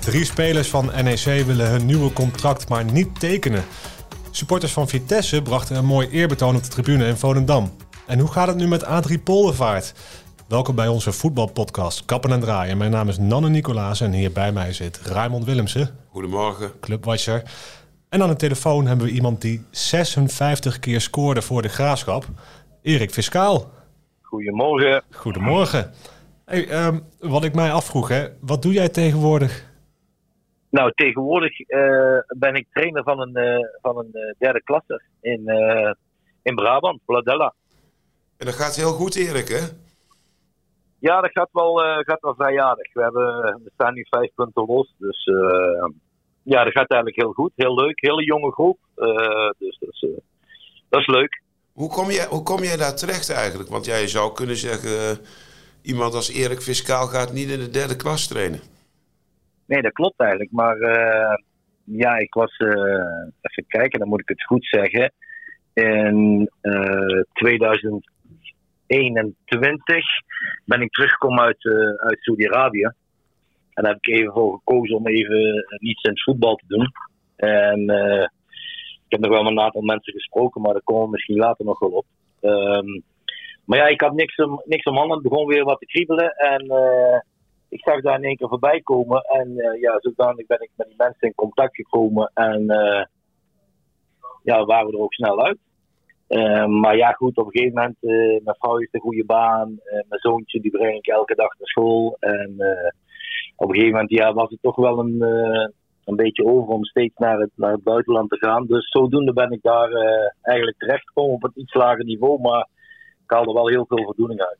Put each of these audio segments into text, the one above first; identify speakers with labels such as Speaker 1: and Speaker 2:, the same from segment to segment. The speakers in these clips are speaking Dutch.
Speaker 1: Drie spelers van NEC willen hun nieuwe contract maar niet tekenen. Supporters van Vitesse brachten een mooi eerbetoon op de tribune in Volendam. En hoe gaat het nu met Adrie Poldervaart? Welkom bij onze voetbalpodcast Kappen en Draaien. Mijn naam is Nanne Nicolaas en hier bij mij zit Raymond Willemsen.
Speaker 2: Goedemorgen.
Speaker 1: Clubwatcher. En aan de telefoon hebben we iemand die 56 keer scoorde voor de Graafschap. Erik Fiscaal.
Speaker 3: Goedemorgen.
Speaker 1: Goedemorgen. Hey, ehm, wat ik mij afvroeg, hè, wat doe jij tegenwoordig?
Speaker 3: Nou, tegenwoordig uh, ben ik trainer van een, uh, van een uh, derde klasse in, in Brabant, Bladella.
Speaker 2: En dat gaat heel goed, Erik, hè?
Speaker 3: Ja, dat gaat wel, gaat wel vrij aardig. We, hebben, we staan nu vijf punten los, dus ja, dat gaat eigenlijk heel goed. Heel leuk, hele jonge groep. dus dat is, dat is leuk.
Speaker 2: Hoe kom, je, hoe kom jij daar terecht eigenlijk? Want jij zou kunnen zeggen, iemand als Erik Fiscaal gaat niet in de derde klas trainen.
Speaker 3: Nee, dat klopt eigenlijk. Maar uh, ja, ik was, uh, even kijken, dan moet ik het goed zeggen. In uh, 2021 ben ik teruggekomen uit, uit Saudi-Arabië. En daar heb ik even voor gekozen om even niets in het voetbal te doen. En heb nog wel met een aantal mensen gesproken, maar daar komen we misschien later nog wel op. Um, maar ja, ik had niks om, niks om handen. Het begon weer wat te kriebelen. En ik zag daar in één keer voorbij komen. En uh, ja, zodanig ben ik met die mensen in contact gekomen. En uh, ja, waren we er ook snel uit. Uh, maar ja, goed, op een gegeven moment, mijn vrouw heeft een goede baan. mijn zoontje, die breng ik elke dag naar school. En op een gegeven moment, ja, was het toch wel een, een beetje over om steeds naar het, naar het buitenland te gaan. Dus zodoende ben ik daar eigenlijk terechtgekomen op een iets lager niveau. Maar ik haalde wel heel veel voldoening uit.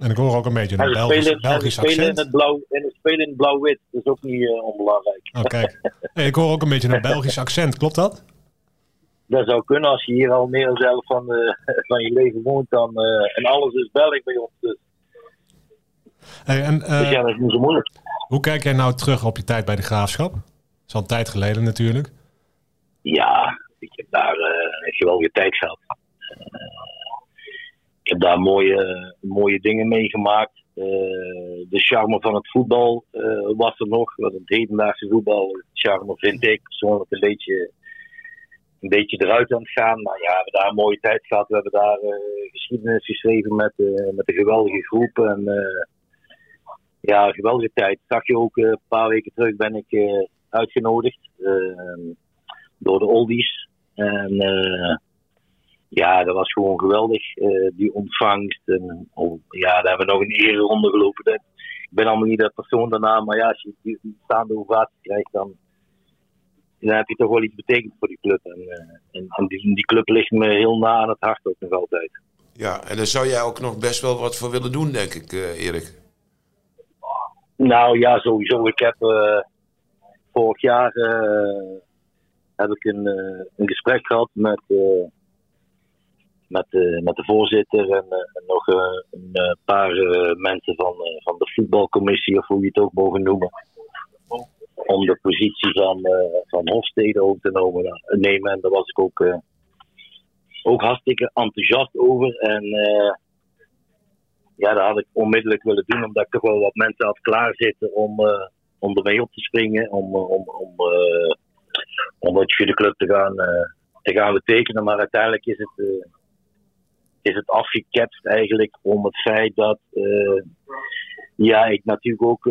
Speaker 1: En ik hoor ook een beetje een Belgisch,
Speaker 3: spelen,
Speaker 1: Belgisch
Speaker 3: spelen
Speaker 1: accent.
Speaker 3: In het blauw, en het spelen in blauw-wit, dat is ook niet uh, onbelangrijk.
Speaker 1: Oh, kijk. Hey, ik hoor ook een beetje een Belgisch accent, klopt dat?
Speaker 3: Dat zou kunnen als je hier al meer zelf van, uh, van je leven woont. Dan, uh, en alles is Belgisch bij ons. Dus,
Speaker 1: hey, en,
Speaker 3: dus ja, dat is niet zo moeilijk.
Speaker 1: Hoe kijk jij nou terug op je tijd bij de Graafschap? Is al een tijd geleden natuurlijk.
Speaker 3: Ja, ik heb daar uh, geweldige tijd gehad. Ik heb daar mooie, mooie dingen meegemaakt. Uh, de charme van het voetbal was er nog. Want het hedendaagse voetbal, het charme vind ik persoonlijk een beetje, een beetje eruit aan het gaan. Maar ja, we hebben daar een mooie tijd gehad. We hebben daar geschiedenis geschreven met, met een geweldige groep. En ja, geweldige tijd. Zag je ook een paar weken terug ben ik uitgenodigd door de oldies. En ja, dat was gewoon geweldig, uh, die ontvangst. En, oh, ja, daar hebben we nog een ereronde gelopen. Ik ben allemaal niet dat persoon daarna, maar ja, als je die, die staande ovatie krijgt, dan, dan heb je toch wel iets betekend voor die club. En, uh, en, en die, die, club ligt me heel na aan het hart ook nog altijd.
Speaker 2: Ja, en daar zou jij ook nog best wel wat voor willen doen, denk ik, Erik.
Speaker 3: Nou ja, sowieso. Ik heb vorig jaar heb ik een, een gesprek gehad met met, uh, met de voorzitter en, nog een paar mensen van, van de voetbalcommissie, of hoe je het ook mogen noemen. Om de positie van, van Hofstede over te nemen, nemen. En daar was ik ook, ook hartstikke enthousiast over. En ja, dat had ik onmiddellijk willen doen, omdat ik toch wel wat mensen had klaarzitten om, om ermee op te springen. Om, om, om, om wat voor de club te gaan, te gaan betekenen. Maar uiteindelijk is het is het afgeketst eigenlijk om het feit dat ja, ik natuurlijk ook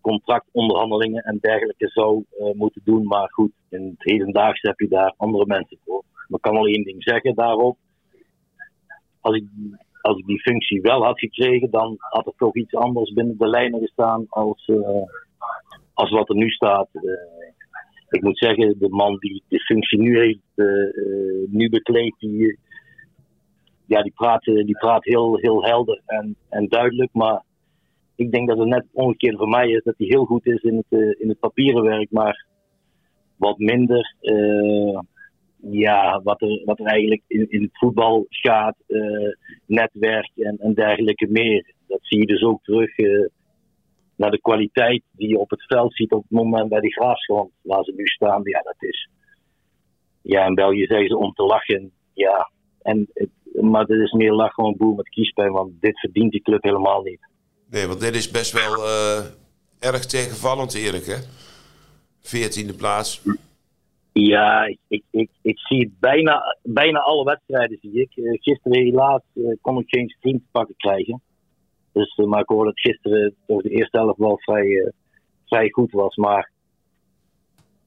Speaker 3: contractonderhandelingen en dergelijke zou moeten doen. Maar goed, in het hedendaagse heb je daar andere mensen voor. Maar ik kan wel één ding zeggen daarop. Als ik, als ik die functie wel had gekregen, dan had er toch iets anders binnen de lijnen gestaan als, als wat er nu staat. ik moet zeggen, de man die de functie nu heeft, nu bekleedt, die, ja, die praat, die praat heel, heel helder en, en duidelijk. Maar ik denk dat het net omgekeerd voor mij is dat hij heel goed is in het, in het papieren werk, maar wat minder ja, wat, er, wat er eigenlijk in, in het voetbal gaat, uh, netwerk en, en dergelijke meer. Dat zie je dus ook terug naar de kwaliteit die je op het veld ziet op het moment bij die graafschap waar ze nu staan. Ja, dat is. Ja, in België zeggen ze om te lachen. Ja, en maar dit is meer lach gewoon boel met kiespijn, want dit verdient die club helemaal niet.
Speaker 2: Nee, want dit is best wel uh, erg tegenvallend, Erik, hè? Veertiende plaats.
Speaker 3: Ja, ik, ik, ik zie bijna, bijna alle wedstrijden. Zie ik. Uh, gisteren helaas uh, kon ik geen stream te pakken krijgen. Dus, maar ik hoorde dat gisteren toch de eerste helft wel vrij, vrij goed was. Maar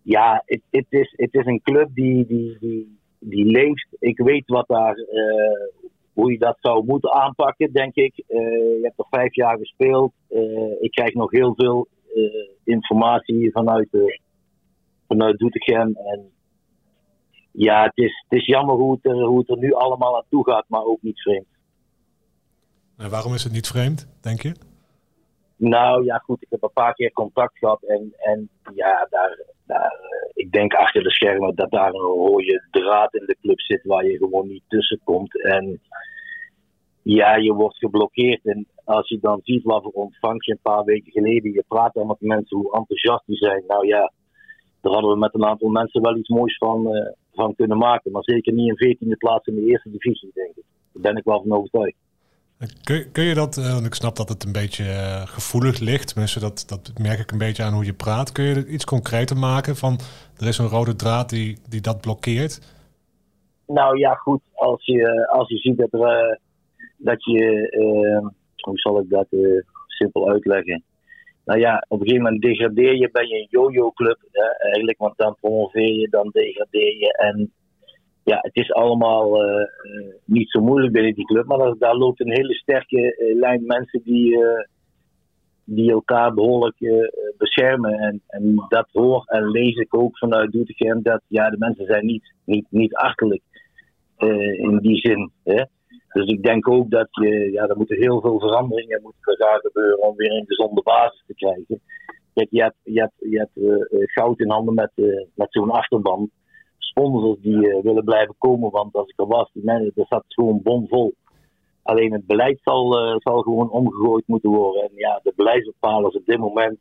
Speaker 3: ja, het, is, het is een club die, die, die, die leeft. Ik weet wat daar, hoe je dat zou moeten aanpakken, denk ik. Uh, je hebt er vijf jaar gespeeld. Ik krijg nog heel veel informatie vanuit, vanuit Doetinchem. En ja, het is, het is jammer hoe het, er, hoe het er nu allemaal aan toe gaat, maar ook niet vreemd.
Speaker 1: En waarom is het niet vreemd, denk je?
Speaker 3: Nou ja, goed, ik heb een paar keer contact gehad en, en ja, daar, daar, ik denk achter de schermen dat daar een rode draad in de club zit waar je gewoon niet tussen komt. En ja, je wordt geblokkeerd. En als je dan ziet wat voor ontvangst een paar weken geleden, je praat dan met mensen hoe enthousiast die zijn. Nou ja, daar hadden we met een aantal mensen wel iets moois van, uh, van kunnen maken. Maar zeker niet een veertiende plaats in de eerste divisie, denk ik. Daar ben ik wel van overtuigd.
Speaker 1: Kun, kun je dat, uh, want ik snap dat het een beetje uh, gevoelig ligt, tenminste dat, dat merk ik een beetje aan hoe je praat. Kun je het iets concreter maken van er is een rode draad die, die dat blokkeert?
Speaker 3: Nou ja, goed, als je, als je ziet dat, er, dat je, hoe zal ik dat simpel uitleggen? Nou ja, op een gegeven moment degradeer je, ben je een yo-yo club eigenlijk, want dan promoveer je, dan degradeer je en ja, het is allemaal uh, niet zo moeilijk binnen die club. Maar daar, loopt een hele sterke uh, lijn mensen die, die elkaar behoorlijk beschermen. En, en dat hoor en lees ik ook vanuit Doetinchem. Dat ja, de mensen zijn niet, niet, niet achterlijk in die zin. Hè? Dus ik denk ook dat je, ja, er moeten heel veel veranderingen moeten gaan gebeuren om weer een gezonde basis te krijgen. Kijk, je hebt, je hebt, je hebt goud in handen met, met zo'n achterban sponsors die uh, willen blijven komen. Want als ik er was, die mensen, er zat gewoon bomvol. Alleen het beleid zal, uh, zal gewoon omgegooid moeten worden. En ja, de beleidsbepalers op dit moment,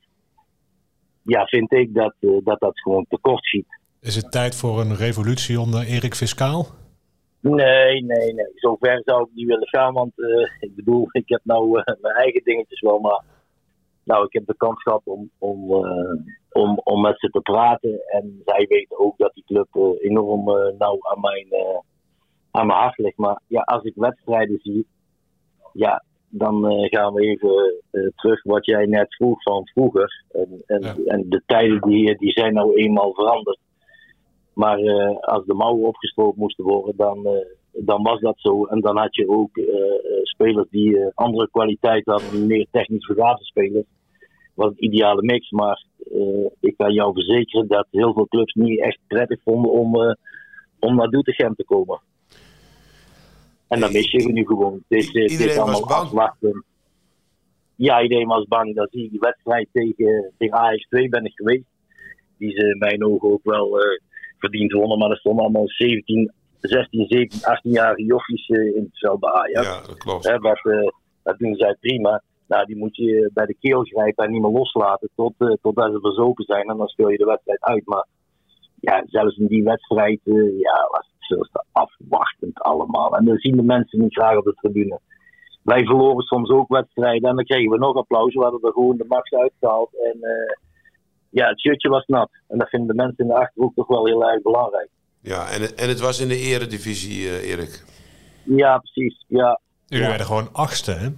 Speaker 3: ja, vind ik dat uh, dat, dat gewoon tekort schiet.
Speaker 1: Is het tijd voor een revolutie onder Erik Fiscaal?
Speaker 3: Nee, nee, nee. Zover zou ik niet willen gaan. Want ik bedoel, ik heb nou mijn eigen dingetjes wel, maar nou, ik heb de kans gehad om, om, om, om met ze te praten. En zij weten ook dat die club uh, enorm uh, nauw aan mijn, aan mijn hart ligt. Maar ja, als ik wedstrijden zie, ja, dan gaan we even terug wat jij net vroeg van vroeger. En, en, ja. en de tijden die, die zijn nou eenmaal veranderd. Maar als de mouwen opgestroken moesten worden, dan, dan was dat zo. En dan had je ook spelers die andere kwaliteit hadden, meer technisch begaafde spelers was een ideale mix. Maar uh, ik kan jou verzekeren dat heel veel clubs niet echt prettig vonden om, uh, om naar Doetinchem te komen. En dan mis je nu gewoon. Het is, het is allemaal afwachten. Ja, iedereen was bang. Dan zie ik die wedstrijd tegen, tegen AX2 ben ik geweest. Die ze in mijn ogen ook wel uh, verdiend wonnen. Maar er stonden allemaal 17, 16, 17, 18-jarige jochies in het veld bij Ajax.
Speaker 2: Ja, dat klopt.
Speaker 3: Hè, wat, dat doen zij prima. Nou, die moet je bij de keel grijpen en niet meer loslaten tot, uh, totdat ze verzopen zijn. En dan speel je de wedstrijd uit. Maar ja, zelfs in die wedstrijd uh, ja, was het afwachtend allemaal. En dan zien de mensen niet graag op de tribune. Wij verloren soms ook wedstrijden en dan kregen we nog applaus. We hadden er gewoon de max uitgehaald. En uh, ja, het shirtje was nat. En dat vinden de mensen in de Achterhoek toch wel heel erg belangrijk.
Speaker 2: Ja, en, en het was in de eredivisie, Erik.
Speaker 3: Ja, precies. Ja.
Speaker 1: Jullie
Speaker 3: ja.
Speaker 1: werden gewoon achtste, hè?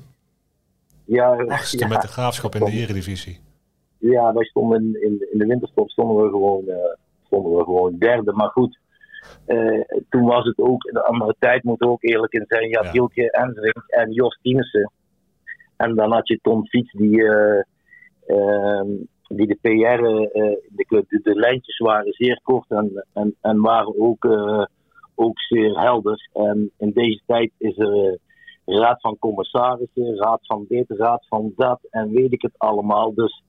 Speaker 3: Ja,
Speaker 1: Achtste
Speaker 3: ja.
Speaker 1: met de graafschap in de eredivisie.
Speaker 3: Ja, wij stonden in, in, in de winterstop stonden we gewoon, uh, stonden we gewoon derde. Maar goed, uh, toen was het ook, in de andere tijd moet er ook eerlijk in zijn.
Speaker 1: Ja.
Speaker 3: Hielke Ensrink en Jos Tiensen. En dan had je Tom Fiets die, eh, ehm, die de PR eh, in de club, de, de lijntjes waren zeer kort en, en, en waren ook, eh, ook zeer helder. En in deze tijd is er eh, raad van commissarissen, raad van dit, raad van dat en weet ik het allemaal. Dus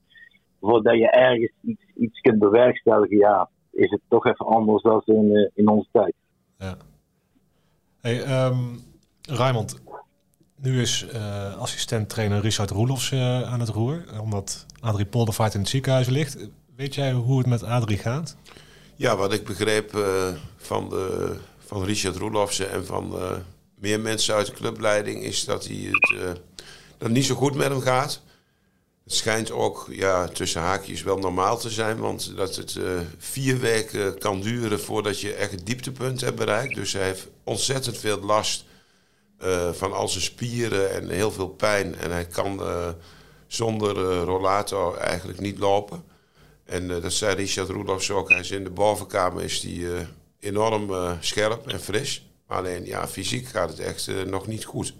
Speaker 3: voordat je ergens iets, iets kunt bewerkstelligen, ja, is het toch even anders dan in, eh, in onze tijd.
Speaker 1: Ja. Hey, ehm Raymond, nu is eh assistent-trainer Richard Roelofs eh, aan het roer, omdat Adrie Poldervaart in het ziekenhuis ligt. Weet jij hoe het met Adrie gaat?
Speaker 2: Ja, wat ik begreep eh, van, de, van Richard Roelofsen en van eh, meer mensen uit de clubleiding is dat hij het, eh, dat niet zo goed met hem gaat. Het schijnt ook ja, tussen haakjes wel normaal te zijn, want dat het uh, vier weken kan duren voordat je echt het dieptepunt hebt bereikt. Dus hij heeft ontzettend veel last uh, van al zijn spieren en heel veel pijn. En hij kan zonder rollator eigenlijk niet lopen. En dat zei Richard Roelofs ook. Hij is in de bovenkamer is die, enorm scherp en fris. Alleen ja, fysiek gaat het echt nog niet goed.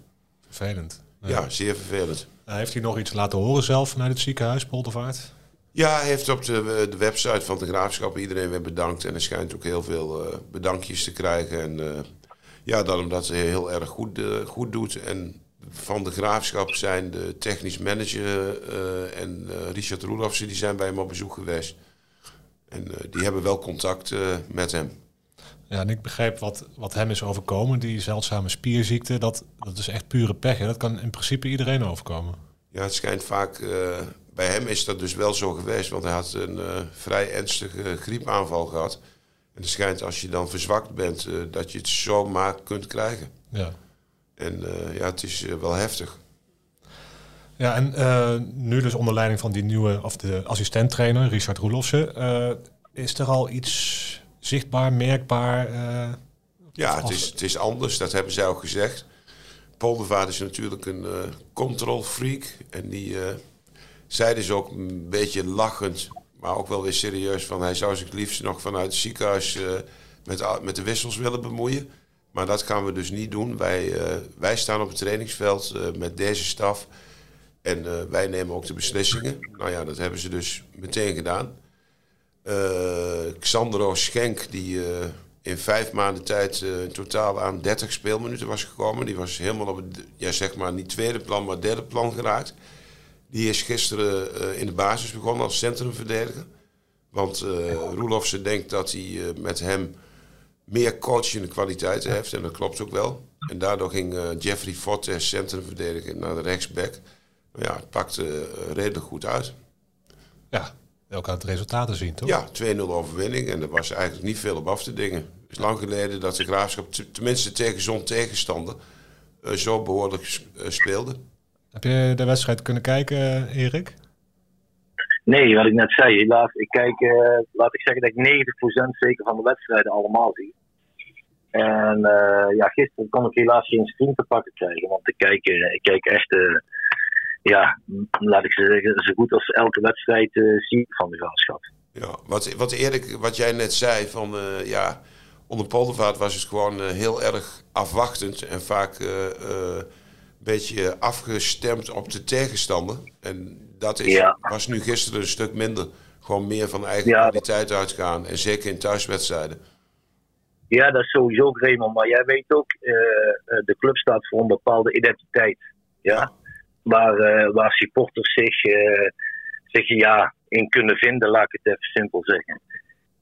Speaker 1: Vervelend.
Speaker 2: Ja, zeer vervelend.
Speaker 1: heeft hij nog iets laten horen zelf vanuit het ziekenhuis, Poldervaart?
Speaker 2: Ja, hij heeft op de, de website van de graafschap iedereen weer bedankt. En er schijnt ook heel veel uh, bedankjes te krijgen. En ja, dat omdat hij heel erg goed, goed doet. En van de graafschap zijn de technisch manager en Richard Roelofsen, die zijn bij hem op bezoek geweest. En die hebben wel contact met hem.
Speaker 1: Ja, en ik begrijp wat, wat hem is overkomen, die zeldzame spierziekte. Dat, dat is echt pure pech. Hè? Dat kan in principe iedereen overkomen.
Speaker 2: Ja, het schijnt vaak. Uh, bij hem is dat dus wel zo geweest, want hij had een uh, vrij ernstige griepaanval gehad. En het schijnt als je dan verzwakt bent, uh, dat je het zomaar kunt krijgen.
Speaker 1: Ja.
Speaker 2: En ja, het is wel heftig.
Speaker 1: Ja, en nu dus onder leiding van die nieuwe, of de assistenttrainer, Richard Roelofsen, is er al iets zichtbaar, merkbaar? Uh,
Speaker 2: ja, het is, het is anders, dat hebben zij ook gezegd. Poldervaart is natuurlijk een uh, control freak. En die uh, zei dus ook een beetje lachend, maar ook wel weer serieus... van hij zou zich liefst nog vanuit het ziekenhuis met, met de wissels willen bemoeien. Maar dat gaan we dus niet doen. Wij, wij staan op het trainingsveld met deze staf... En wij nemen ook de beslissingen. Nou ja, dat hebben ze dus meteen gedaan. Uh, Xandro Schenk, die uh, in vijf maanden tijd uh, in totaal aan 30 speelminuten was gekomen. Die was helemaal op het, ja, zeg maar niet tweede plan, maar derde plan geraakt. Die is gisteren in de basis begonnen als centrumverdediger. Want uh, Roelofse denkt dat hij met hem meer coachende kwaliteiten heeft. En dat klopt ook wel. En daardoor ging Jeffrey Fortes centrumverdediger naar de rechtsback. Ja, het pakte redelijk goed uit.
Speaker 1: Ja, ook aan het resultaten zien, toch?
Speaker 2: Ja, 2-0 overwinning en er was eigenlijk niet veel op af te dingen. Het is lang geleden dat de Graafschap, tenminste tegen zo'n tegenstander, uh, zo behoorlijk uh, speelde.
Speaker 1: Heb je de wedstrijd kunnen kijken, Erik?
Speaker 3: Nee, wat ik net zei, helaas. Ik kijk, uh, laat ik zeggen dat ik 90% zeker van de wedstrijden allemaal zie. En ja, gisteren kon ik helaas geen stream te pakken krijgen, want ik kijk, ik kijk echt ja, laat ik zeggen, zo goed als elke wedstrijd uh, zie van de graafschap.
Speaker 2: Ja, wat, wat Erik, wat jij net zei, van uh, ja, onder Poldervaart was het gewoon uh, heel erg afwachtend en vaak een beetje afgestemd op de tegenstander. En dat is, ja. was nu gisteren een stuk minder. Gewoon meer van eigen ja. kwaliteit uitgaan en zeker in thuiswedstrijden.
Speaker 3: Ja, dat is sowieso Raymond. Maar jij weet ook, de club staat voor een bepaalde identiteit. ja waar, uh, waar supporters zich, uh, zich ja, in kunnen vinden, laat ik het even simpel zeggen.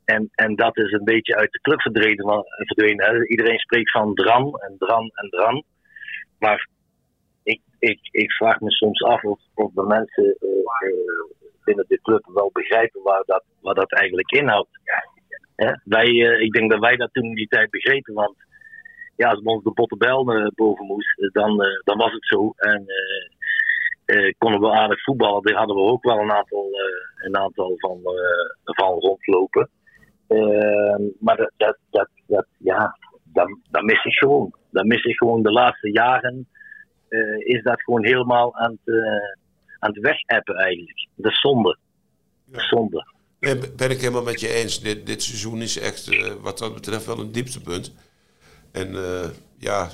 Speaker 3: En, en dat is een beetje uit de club verdwenen. verdwenen Iedereen spreekt van dran en dran en dran. Maar ik, ik, ik vraag me soms af of, of de mensen uh, binnen de club wel begrijpen waar dat, waar dat eigenlijk inhoudt. Ja, wij, ik denk dat wij dat toen in die tijd begrepen, want ja, als we ons de bottebel boven moest, dan, dan was het zo. En uh, konden we aardig voetballen. Daar hadden we ook wel een aantal, uh, een aantal van, uh, van rondlopen. Ehm, maar dat, dat, dat, dat, ja, dat, dat mis ik gewoon. Dat mis ik gewoon de laatste jaren. is dat gewoon helemaal aan het, aan het wegappen eigenlijk. Dat is zonde. Dat is zonde.
Speaker 2: Ben, ben ik helemaal met je eens. Dit, dit seizoen is echt wat dat betreft wel een dieptepunt. En ja,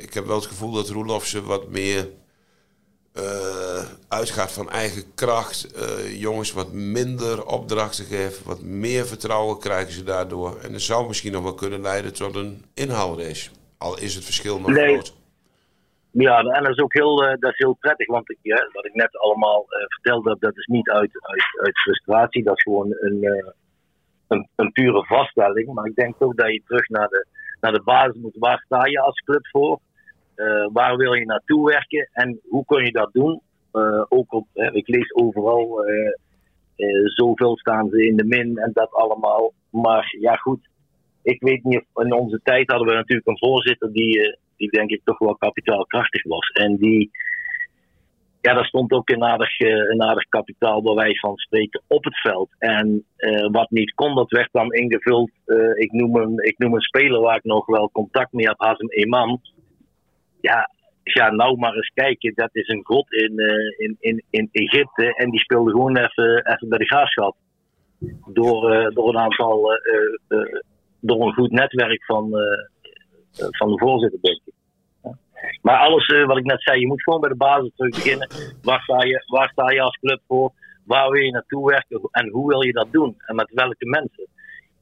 Speaker 2: ik heb wel het gevoel dat Roelof ze wat meer uh, uitgaat van eigen kracht. Uh, jongens wat minder opdrachten geven, wat meer vertrouwen krijgen ze daardoor. En dat zou misschien nog wel kunnen leiden tot een inhaalrace. Al is het verschil nog nee. groot.
Speaker 3: Ja, en dat is ook heel, uh, dat is heel prettig, want ja, wat ik net allemaal vertelde, dat is niet uit, uit, uit frustratie, dat is gewoon een, een, een, pure vaststelling. Maar ik denk ook dat je terug naar de, naar de basis moet. Waar sta je als club voor? Uh, waar wil je naartoe werken en hoe kun je dat doen? Uh, ook op, ik lees overal, uh, zoveel staan ze in de min en dat allemaal. Maar ja, goed. Ik weet niet in onze tijd hadden we natuurlijk een voorzitter die, die denk ik toch wel kapitaalkrachtig was. En die, ja, daar stond ook een aardig, eh, een aardig kapitaal bij van spreken op het veld. En eh, wat niet kon, dat werd dan ingevuld. Eh, ik, noem een, ik noem een speler waar ik nog wel contact mee heb, Hazem Eman. Ja, ga nou maar eens kijken. Dat is een god in, in, in, in Egypte. En die speelde gewoon even, even bij de graafschap. Door, door een aantal, door een goed netwerk van, van de voorzitter, denk ik. Maar alles wat ik net zei, je moet gewoon bij de basis terug beginnen. Waar sta, je, waar sta je als club voor? Waar wil je naartoe werken? En hoe wil je dat doen? En met welke mensen?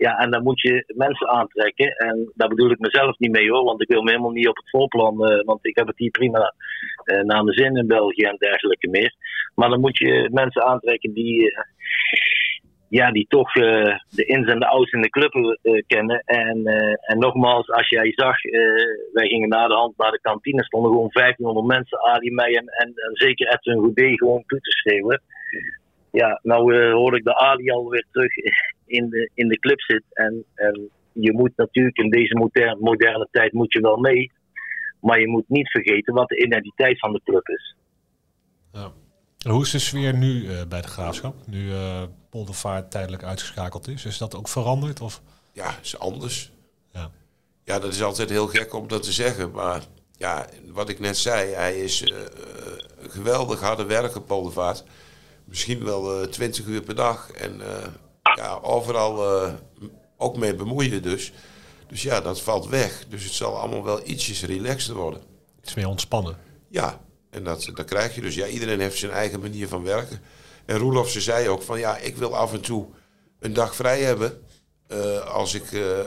Speaker 3: Ja, en dan moet je mensen aantrekken. En daar bedoel ik mezelf niet mee hoor, want ik wil me helemaal niet op het voorplan. Uh, want ik heb het hier prima uh, naar mijn zin in België en dergelijke meer. Maar dan moet je mensen aantrekken die ja, die toch de ins en de outs in de club kennen. En, en nogmaals, als jij zag, wij gingen na de hand naar de kantine, stonden gewoon 1500 mensen, Ali, mij en, en, en zeker Edwin gewoon toe te schreeuwen. Ja, nou hoor ik de Ali alweer terug in de, in de club zit. En, en je moet natuurlijk in deze moderne, moderne tijd moet je wel mee. Maar je moet niet vergeten wat de identiteit van de club is.
Speaker 1: Ja. Hoe is de sfeer nu bij de graafschap? Nu Poldervaart tijdelijk uitgeschakeld is. Is dat ook veranderd? Of?
Speaker 2: Ja, is anders. Ja. ja, dat is altijd heel gek om dat te zeggen. Maar ja, wat ik net zei, hij is uh, geweldig harde werken, Poldervaart. Misschien wel eh, 20 uur per dag. En uh, ja, overal ook mee bemoeien dus. Dus ja, dat valt weg. Dus het zal allemaal wel ietsjes relaxter worden.
Speaker 1: Iets meer ontspannen.
Speaker 2: Ja, en dat, dat krijg je dus. Ja, iedereen heeft zijn eigen manier van werken. En Roelof ze zei ook van ja, ik wil af en toe een dag vrij hebben. Uh, als ik uh,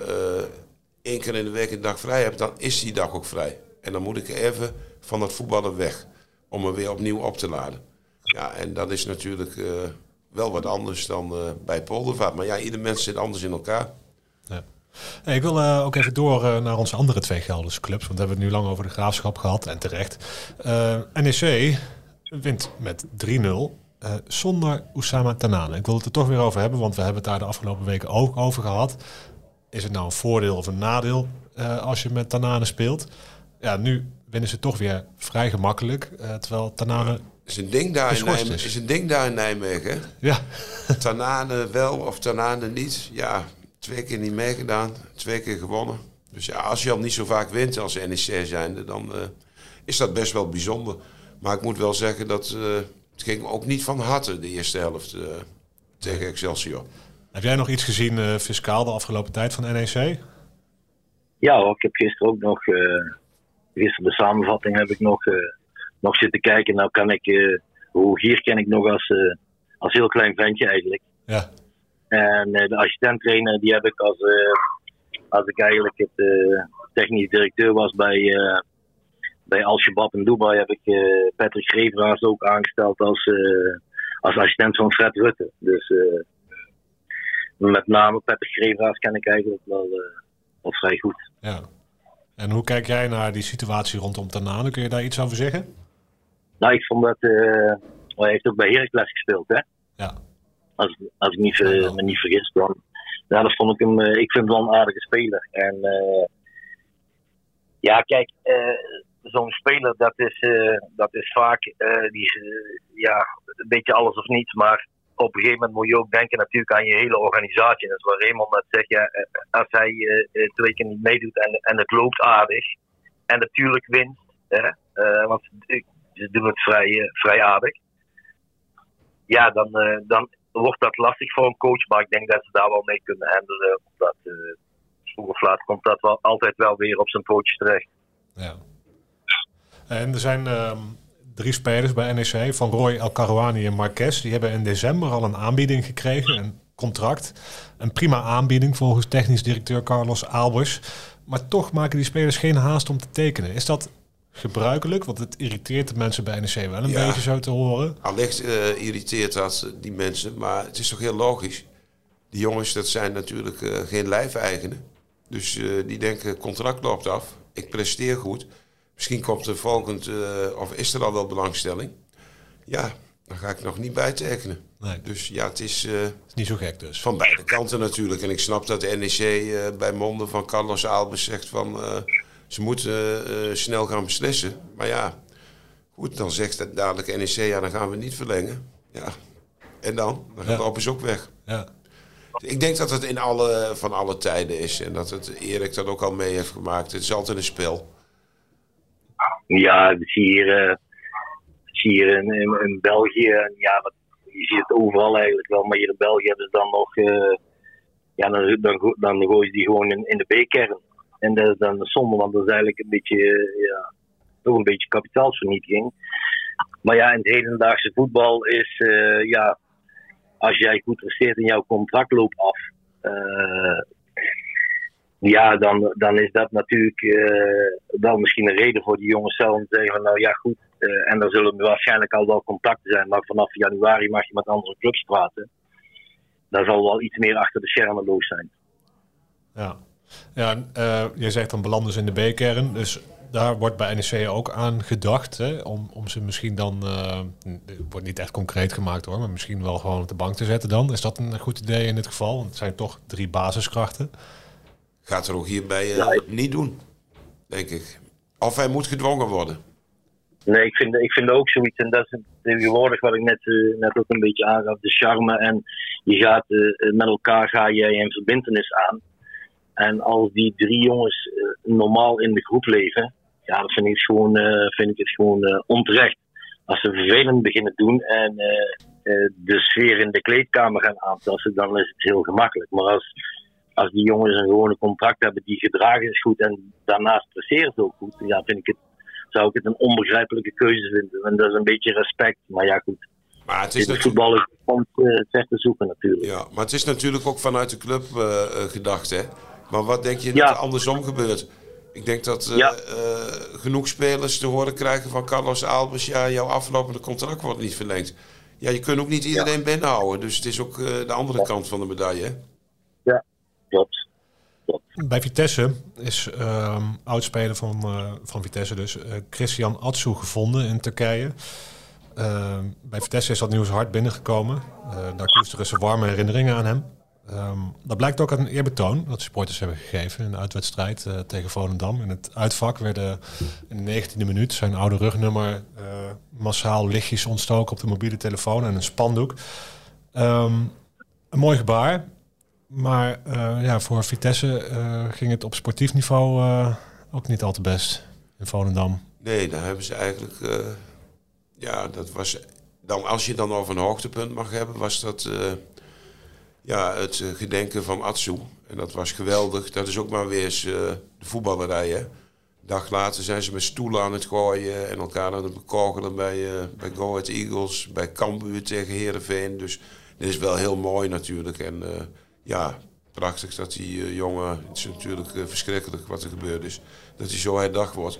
Speaker 2: één keer in de week een dag vrij heb, dan is die dag ook vrij. En dan moet ik even van het voetballen weg. Om me weer opnieuw op te laden. Ja, en dat is natuurlijk wel wat anders dan bij Poldervaart. Maar ja, ieder mens zit anders in elkaar.
Speaker 1: Ja. ik wil ook even door naar onze andere twee Gelderse clubs. Want we hebben het nu lang over de graafschap gehad en terecht. NEC wint met 3-0 uh, zonder Oussama Tanane. Ik wil het er toch weer over hebben, want we hebben het daar de afgelopen weken ook over gehad. Is het nou een voordeel of een nadeel als je met Tanane speelt? Ja, nu winnen ze toch weer vrij gemakkelijk, terwijl Tanane...
Speaker 2: Is een, ding daar in Nijmegen, is. is een ding daar in Nijmegen.
Speaker 1: Ja.
Speaker 2: Tanane wel of Tanane niet. Ja, twee keer niet meegedaan, twee keer gewonnen. Dus ja, als je al niet zo vaak wint als NEC zijnde, dan is dat best wel bijzonder. Maar ik moet wel zeggen dat het ging ook niet van harte de eerste helft uh, tegen Excelsior.
Speaker 1: Heb jij nog iets gezien uh, fiscaal de afgelopen tijd van NEC?
Speaker 3: Ja, ik heb gisteren ook nog, uh, gisteren de samenvatting heb ik nog, nog zitten kijken. Nou kan ik, hoe hier ken ik nog als, als heel klein ventje eigenlijk.
Speaker 1: Ja.
Speaker 3: En de assistent-trainer die heb ik als, als ik eigenlijk het technisch directeur was bij bij Al-Shabaab in Dubai heb ik uh, Patrick Greveraars ook aangesteld als, uh, als assistent van Fred Rutte. Dus uh, met name Patrick Greveraars ken ik eigenlijk wel, wel vrij goed.
Speaker 1: Ja. En hoe kijk jij naar die situatie rondom Tanane? Kun je daar iets over zeggen?
Speaker 3: Nou, ik vond dat... hij heeft ook bij Heracles gespeeld, hè?
Speaker 1: Ja.
Speaker 3: Als, als ik niet, me niet vergis, dan... Ja, dat vond ik hem... ik vind hem wel een aardige speler. En... ja, kijk zo'n speler, dat is, uh, dat is vaak uh, die, uh, ja, een beetje alles of niets. Maar op een gegeven moment moet je ook denken natuurlijk aan je hele organisatie. Dat is waar Raymond net zegt, ja, als hij twee keer niet meedoet en, en het loopt aardig. En natuurlijk winst, hè, want ze doen het vrij, vrij aardig. Ja, dan, dan wordt dat lastig voor een coach. Maar ik denk dat ze daar wel mee kunnen handelen. Omdat vroeg of laat komt dat wel altijd wel weer op zijn pootjes terecht.
Speaker 1: Ja. En er zijn ehm, drie spelers bij NEC, Van Roy, El Karouani en Marquez. Die hebben in december al een aanbieding gekregen, een contract. Een prima aanbieding volgens technisch directeur Carlos Albers. Maar toch maken die spelers geen haast om te tekenen. Is dat gebruikelijk? Want het irriteert de mensen bij NEC wel een beetje zo te horen.
Speaker 2: Allicht uh, irriteert dat die mensen, maar het is toch heel logisch. Die jongens, dat zijn natuurlijk uh, geen lijfeigenen. Dus uh, die denken, contract loopt af, ik presteer goed. Misschien komt er volgend, of is er al wel belangstelling. Ja, dan ga ik nog niet bijtekenen.
Speaker 1: Nee.
Speaker 2: Dus ja, het is, uh,
Speaker 1: is niet zo gek dus.
Speaker 2: Van beide kanten natuurlijk. En ik snap dat de NEC uh, bij monden van Carlos Albers zegt van... ze moeten snel gaan beslissen. Maar ja, Goed, dan zegt het dadelijk NEC, ja, dan gaan we niet verlengen. Ja, en dan? Dan gaat
Speaker 1: Ja.
Speaker 2: Lopez ook weg.
Speaker 1: Ja.
Speaker 2: Ik denk dat het in alle, van alle tijden is. En dat het Erik dat ook al mee heeft gemaakt. Het is altijd een spel.
Speaker 3: Ja, dat zie je hier, eh, zie hier in, in, in België. En ja, dat, je ziet het overal eigenlijk wel. Maar hier in België hebben ze dan nog. eh, ja, dan, dan, dan gooien ze die gewoon in, in de B-kern. En dat is dan zonde, want dat is eigenlijk een beetje. eh, ja, toch een beetje kapitaalsvernietiging. Maar ja, in het hedendaagse voetbal is. eh, ja, als jij goed presteert en jouw contract loopt af. eh, ja, dan, dan is dat natuurlijk eh, wel misschien een reden voor die jongens zelf om te zeggen nou ja goed. en er zullen waarschijnlijk al wel contacten zijn, maar vanaf januari mag je met andere clubs praten. Daar zal wel iets meer achter de schermen los zijn.
Speaker 1: Ja, ja en, eh, je zegt dan belanden ze in de B-kern. Dus daar wordt bij NEC ook aan gedacht. Hè, om, om ze misschien dan, eh, het wordt niet echt concreet gemaakt hoor, maar misschien wel gewoon op de bank te zetten dan. Is dat een goed idee in dit geval? Want het zijn toch drie basiskrachten.
Speaker 2: Gaat er ook hierbij eh,
Speaker 3: Ja, ik-
Speaker 2: niet doen, denk ik. Of hij moet gedwongen worden.
Speaker 3: Nee, ik vind, ik vind ook zoiets, en dat is tegenwoordig wat ik net, net ook een beetje aangaf, de charme. En je gaat met elkaar ga je een verbindenis aan. En als die drie jongens eh, normaal in de groep leven, ja, dan vind ik het gewoon, eh, vind ik het gewoon eh, onterecht. Als ze vervelend beginnen doen en de sfeer in de kleedkamer gaan aantasten, dan is het heel gemakkelijk. Maar als, als die jongens een gewone contract hebben die gedragen is goed en daarnaast presteren ze ook goed, ja, vind ik het zou ik het een onbegrijpelijke keuze vinden. En dat is een beetje respect. Maar ja, goed.
Speaker 2: Maar het is natuurlijk...
Speaker 3: voetbal is te zoeken natuurlijk.
Speaker 2: Ja, maar het is natuurlijk ook vanuit de club gedacht, hè? Maar wat denk je
Speaker 3: Ja.
Speaker 2: dat er andersom gebeurt? Ik denk dat eh,
Speaker 3: Ja.
Speaker 2: eh, genoeg spelers te horen krijgen van Carlos Albers... ja, jouw aflopende contract wordt niet verlengd. Ja, je kunt ook niet iedereen binnenhouden. Dus het is ook eh, de andere kant van de medaille, hè?
Speaker 3: Klopt.
Speaker 1: Bij Vitesse is ehm oudspeler van, eh, van Vitesse dus eh, Christian Atsu gevonden in Turkije. Ehm, bij Vitesse is dat nieuws hard binnengekomen. Eh, daar koesteren ze warme herinneringen aan hem. Ehm, dat blijkt ook uit een eerbetoon dat supporters hebben gegeven in de uitwedstrijd eh, tegen Volendam. In het uitvak werden in de 19e minuut zijn oude rugnummer eh, massaal lichtjes ontstoken op de mobiele telefoon en een spandoek. Ehm, een mooi gebaar. Maar eh, ja, voor Vitesse ging het op sportief niveau ook niet al te best in Volendam.
Speaker 2: Nee, daar hebben ze eigenlijk... ja, dat was... Dan, als je dan over een hoogtepunt mag hebben, was dat... ja, het eh, gedenken van Atsu. En dat was geweldig. Dat is ook maar weer eens eh, de voetballerij, hè? Een dag later zijn ze met stoelen aan het gooien en elkaar aan het bekogelen bij, eh bij Go Ahead Eagles, bij Cambuur tegen Herenveen. Dus dit is wel heel mooi natuurlijk. En ja, prachtig dat die jongen, het is natuurlijk verschrikkelijk wat er gebeurd is, dat hij zo herdacht wordt.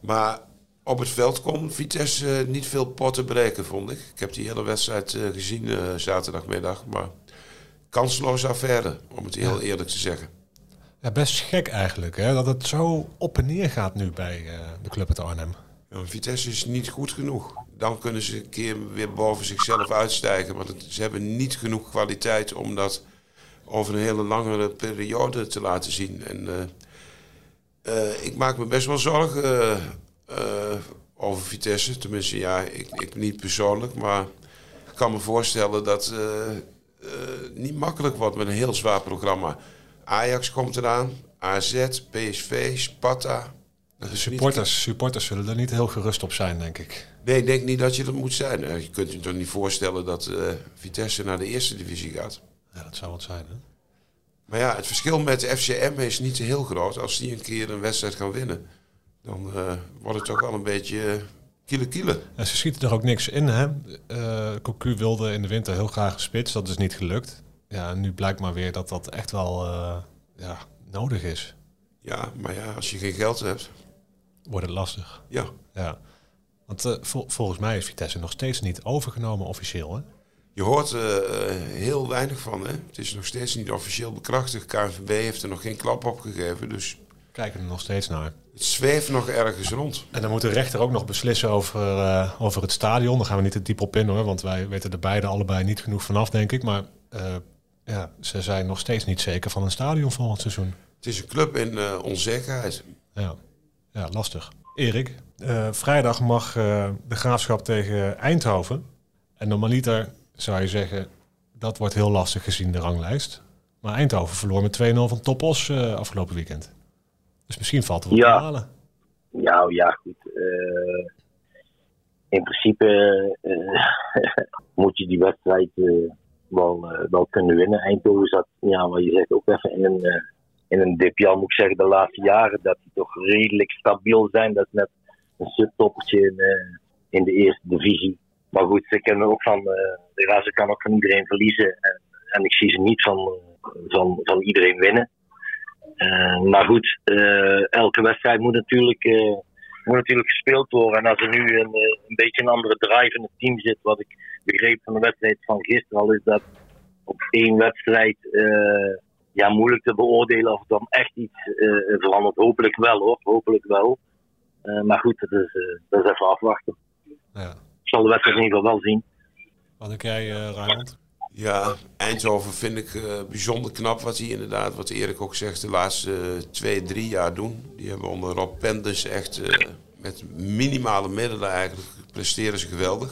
Speaker 2: Maar op het veld kon Vitesse niet veel potten breken, vond ik. Ik heb die hele wedstrijd gezien zaterdagmiddag, maar kansloze affaire, om het heel eerlijk te zeggen.
Speaker 1: Ja, best gek eigenlijk, hè? dat het zo op en neer gaat nu bij eh, de club uit Arnhem.
Speaker 2: Ja, Vitesse is niet goed genoeg. Dan kunnen ze een keer weer boven zichzelf uitstijgen. Het- ze hebben niet genoeg kwaliteit om dat over een hele langere periode te laten zien. En eh, eh, ik maak me best wel zorgen over Vitesse. Tenminste, ja, ik, ik niet persoonlijk. Maar ik kan me voorstellen dat niet makkelijk wordt met een heel zwaar programma. Ajax komt eraan, AZ, PSV, Sparta. Niet-
Speaker 1: supporters, supporters zullen er niet heel gerust op zijn, denk ik.
Speaker 2: Nee, ik denk niet dat je dat moet zijn. Eh, Je kunt je toch niet voorstellen dat eh, Vitesse naar de eerste divisie gaat.
Speaker 1: Ja, dat zou wat zijn. Hè?
Speaker 2: Maar ja, het verschil met de FCM is niet heel groot. Als die een keer een wedstrijd gaan winnen, dan eh, wordt het toch wel een beetje uh, kiele kiele.
Speaker 1: En ze schieten er ook niks in. Hè? Cocu wilde in de winter heel graag een spits. Dat is niet gelukt. Ja, nu blijkt maar weer dat dat echt wel eh, ja, nodig is.
Speaker 2: Ja, maar ja, als je geen geld hebt,
Speaker 1: Wordt het lastig.
Speaker 2: ja.
Speaker 1: Ja. Want eh, vol- volgens mij is Vitesse nog steeds niet overgenomen officieel. Hè?
Speaker 2: Je hoort er eh, heel weinig van. Hè? Het is nog steeds niet officieel bekrachtigd. KNVB heeft er nog geen klap op gegeven. Dus
Speaker 1: Kijken er nog steeds naar.
Speaker 2: het zweeft nog ergens rond.
Speaker 1: En dan moet de rechter ook nog beslissen over, over het stadion. Daar gaan we niet te diep op in hoor, want wij weten er beide allebei niet genoeg vanaf, denk ik. Maar ja, ze zijn nog steeds niet zeker van een stadion volgend seizoen.
Speaker 2: Het is een club in eh, onzekerheid.
Speaker 1: Ja, ja lastig. Erik, uh, vrijdag mag uh, de graafschap tegen Eindhoven. En normaliter zou je zeggen, dat wordt heel lastig gezien de ranglijst. Maar Eindhoven verloor met 2-0 van Topos uh, afgelopen weekend. Dus misschien valt er wat
Speaker 3: ja.
Speaker 1: te halen.
Speaker 3: Ja, ja, goed. in principe moet je die wedstrijd wel, wel kunnen winnen. Eindhoven zat, ja, wat je zegt, ook even in een in een moet ik zeggen, de laatste jaren dat die toch redelijk stabiel zijn. Dat is net een subtoppertje in, uh, in de eerste divisie. Maar goed, ze kennen ook van, de Razen kan ook van iedereen verliezen. En, en ik zie ze niet van, van, van iedereen winnen. maar goed, elke wedstrijd moet natuurlijk, moet natuurlijk gespeeld worden. En als er nu een, een beetje een andere drive in het team zit, wat ik begreep van de wedstrijd van gisteren al, is dat op één wedstrijd ja, moeilijk te beoordelen of er dan echt iets uh, verandert. Hopelijk wel hoor, hopelijk wel. Uh, maar goed, dat is, uh, dat is even afwachten.
Speaker 1: Ja.
Speaker 3: Ik zal de wedstrijd in ieder geval wel zien.
Speaker 1: Wat denk jij, uh, Raymond?
Speaker 2: Ja, Eindhoven vind ik bijzonder knap wat hij inderdaad, wat Erik ook zegt, de laatste twee, drie jaar doen. Die hebben onder Rob Penders echt met minimale middelen eigenlijk presteren ze geweldig.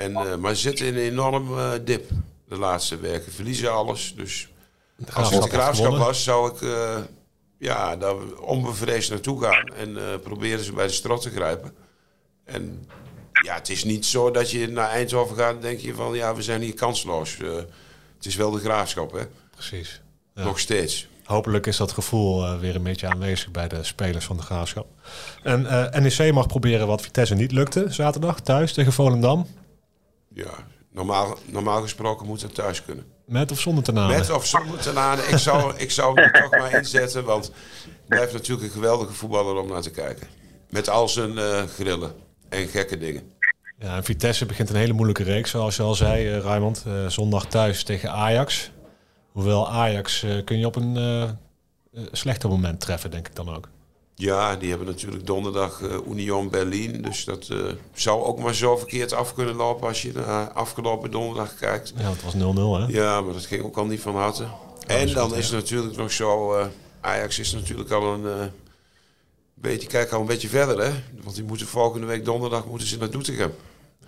Speaker 2: En, maar ze zitten in een enorm dip de laatste weken. Verliezen alles, dus als het de graafschap was, zou ik uh, ja, daar onbevreesd naartoe gaan en proberen ze bij de strot te grijpen. En ja, het is niet zo dat je naar Eindhoven gaat en denk je van ja, we zijn hier kansloos. Het is wel de graafschap, hè?
Speaker 1: Precies.
Speaker 2: Ja. Nog steeds.
Speaker 1: Hopelijk is dat gevoel weer een beetje aanwezig bij de spelers van de graafschap. En NEC mag proberen wat Vitesse niet lukte zaterdag thuis tegen Volendam.
Speaker 2: Ja, normaal, normaal gesproken moet het thuis kunnen.
Speaker 1: Met of zonder tenanen?
Speaker 2: Met of zonder tenanen. ik zou, ik zou hem toch maar inzetten, want hij blijft natuurlijk een geweldige voetballer om naar te kijken. Met al zijn uh, grillen en gekke dingen.
Speaker 1: Ja, en Vitesse begint een hele moeilijke reeks, zoals je al zei, uh, Raymond. Uh, zondag thuis tegen Ajax. Hoewel Ajax kun je op een slechter moment treffen, denk ik dan ook.
Speaker 2: Ja, die hebben natuurlijk donderdag uh, Union Berlin. Dus dat uh, zou ook maar zo verkeerd af kunnen lopen als je naar afgelopen donderdag kijkt.
Speaker 1: Ja, het was 0-0 hè?
Speaker 2: Ja, maar dat ging ook al niet van harte. Ja, en dan goed, is het natuurlijk nog zo... Uh, Ajax is natuurlijk al een beetje... Kijk al een beetje verder hè. Want die moeten volgende week donderdag moeten ze naar Doetinchem.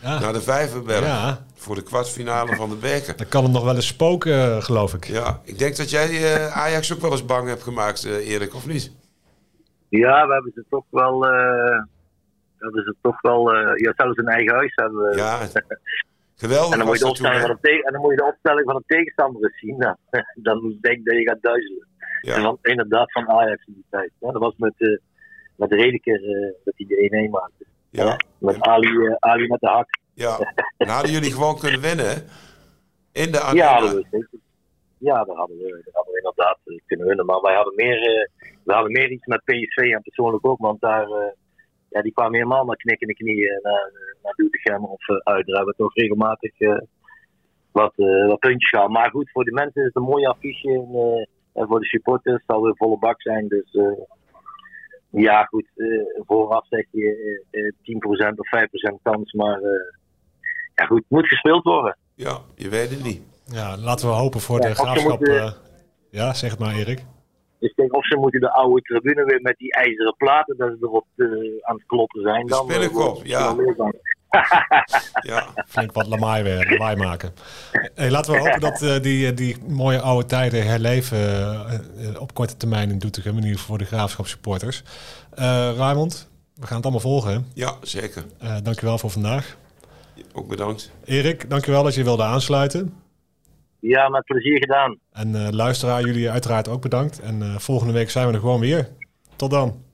Speaker 2: Ja. Naar de Vijverberg. Ja. Voor de kwartfinale van de beker.
Speaker 1: Dan kan het nog wel eens spoken, geloof ik.
Speaker 2: Ja, ik denk dat jij Ajax ook wel eens bang hebt gemaakt, Erik, of niet?
Speaker 3: Ja, we hebben ze toch wel. Uh, hebben ze toch wel. Uh, ja, zelfs een eigen huis hebben we.
Speaker 2: Ja, geweldig.
Speaker 3: en, dan moet je de opstelling van de en dan moet je de opstelling van de tegenstander eens zien. Nou, dan denk ik dat je gaat duizelen. Ja. En van, inderdaad van Ajax in die tijd. Ja, dat was met, uh, met Redeker dat hij de 1-1 maakte.
Speaker 2: Ja.
Speaker 3: Met Ali, Ali met de hak.
Speaker 2: Ja, dan hadden jullie gewoon kunnen winnen. In de arena.
Speaker 3: Ja, dat was zeker. Ja, daar hadden, we, daar hadden we inderdaad kunnen winnen. Maar wij hadden meer, we hadden meer iets met PSV en persoonlijk ook. Want daar, uh, ja, die kwamen helemaal naar knikkende knieën naar, naar Doetinchem of uh, uit. Daar hebben we toch regelmatig wat, wat puntjes gehad. Maar goed, voor de mensen is het een mooi affiche. En, en voor de supporters zal weer volle bak zijn. Dus ja, goed. vooraf zeg je 10% of 5% kans. Maar ja, goed, het moet gespeeld worden.
Speaker 2: Ja, je weet het niet.
Speaker 1: Ja, laten we hopen voor ja, de graafschap. Uh, ja, zeg het maar, Erik.
Speaker 3: Dus denk of ze moeten de oude tribune weer met die ijzeren platen, dat ze erop uh, aan het kloppen zijn.
Speaker 2: De spinnenkop, uh, ja.
Speaker 1: ja. Flink wat lawaai weer, lawaai maken. Hey, laten we hopen dat uh, die, die mooie oude tijden herleven uh, op korte termijn in Doetinchem. In ieder geval voor de graafschapssupporters. Uh, Raymond, we gaan het allemaal volgen. Hè?
Speaker 2: Ja, zeker.
Speaker 1: Uh, dankjewel voor vandaag.
Speaker 2: Ook bedankt.
Speaker 1: Erik, dankjewel dat je wilde aansluiten.
Speaker 3: Ja, met plezier gedaan.
Speaker 1: En uh, luisteraar, jullie uiteraard ook bedankt. En uh, volgende week zijn we er gewoon weer. Tot dan.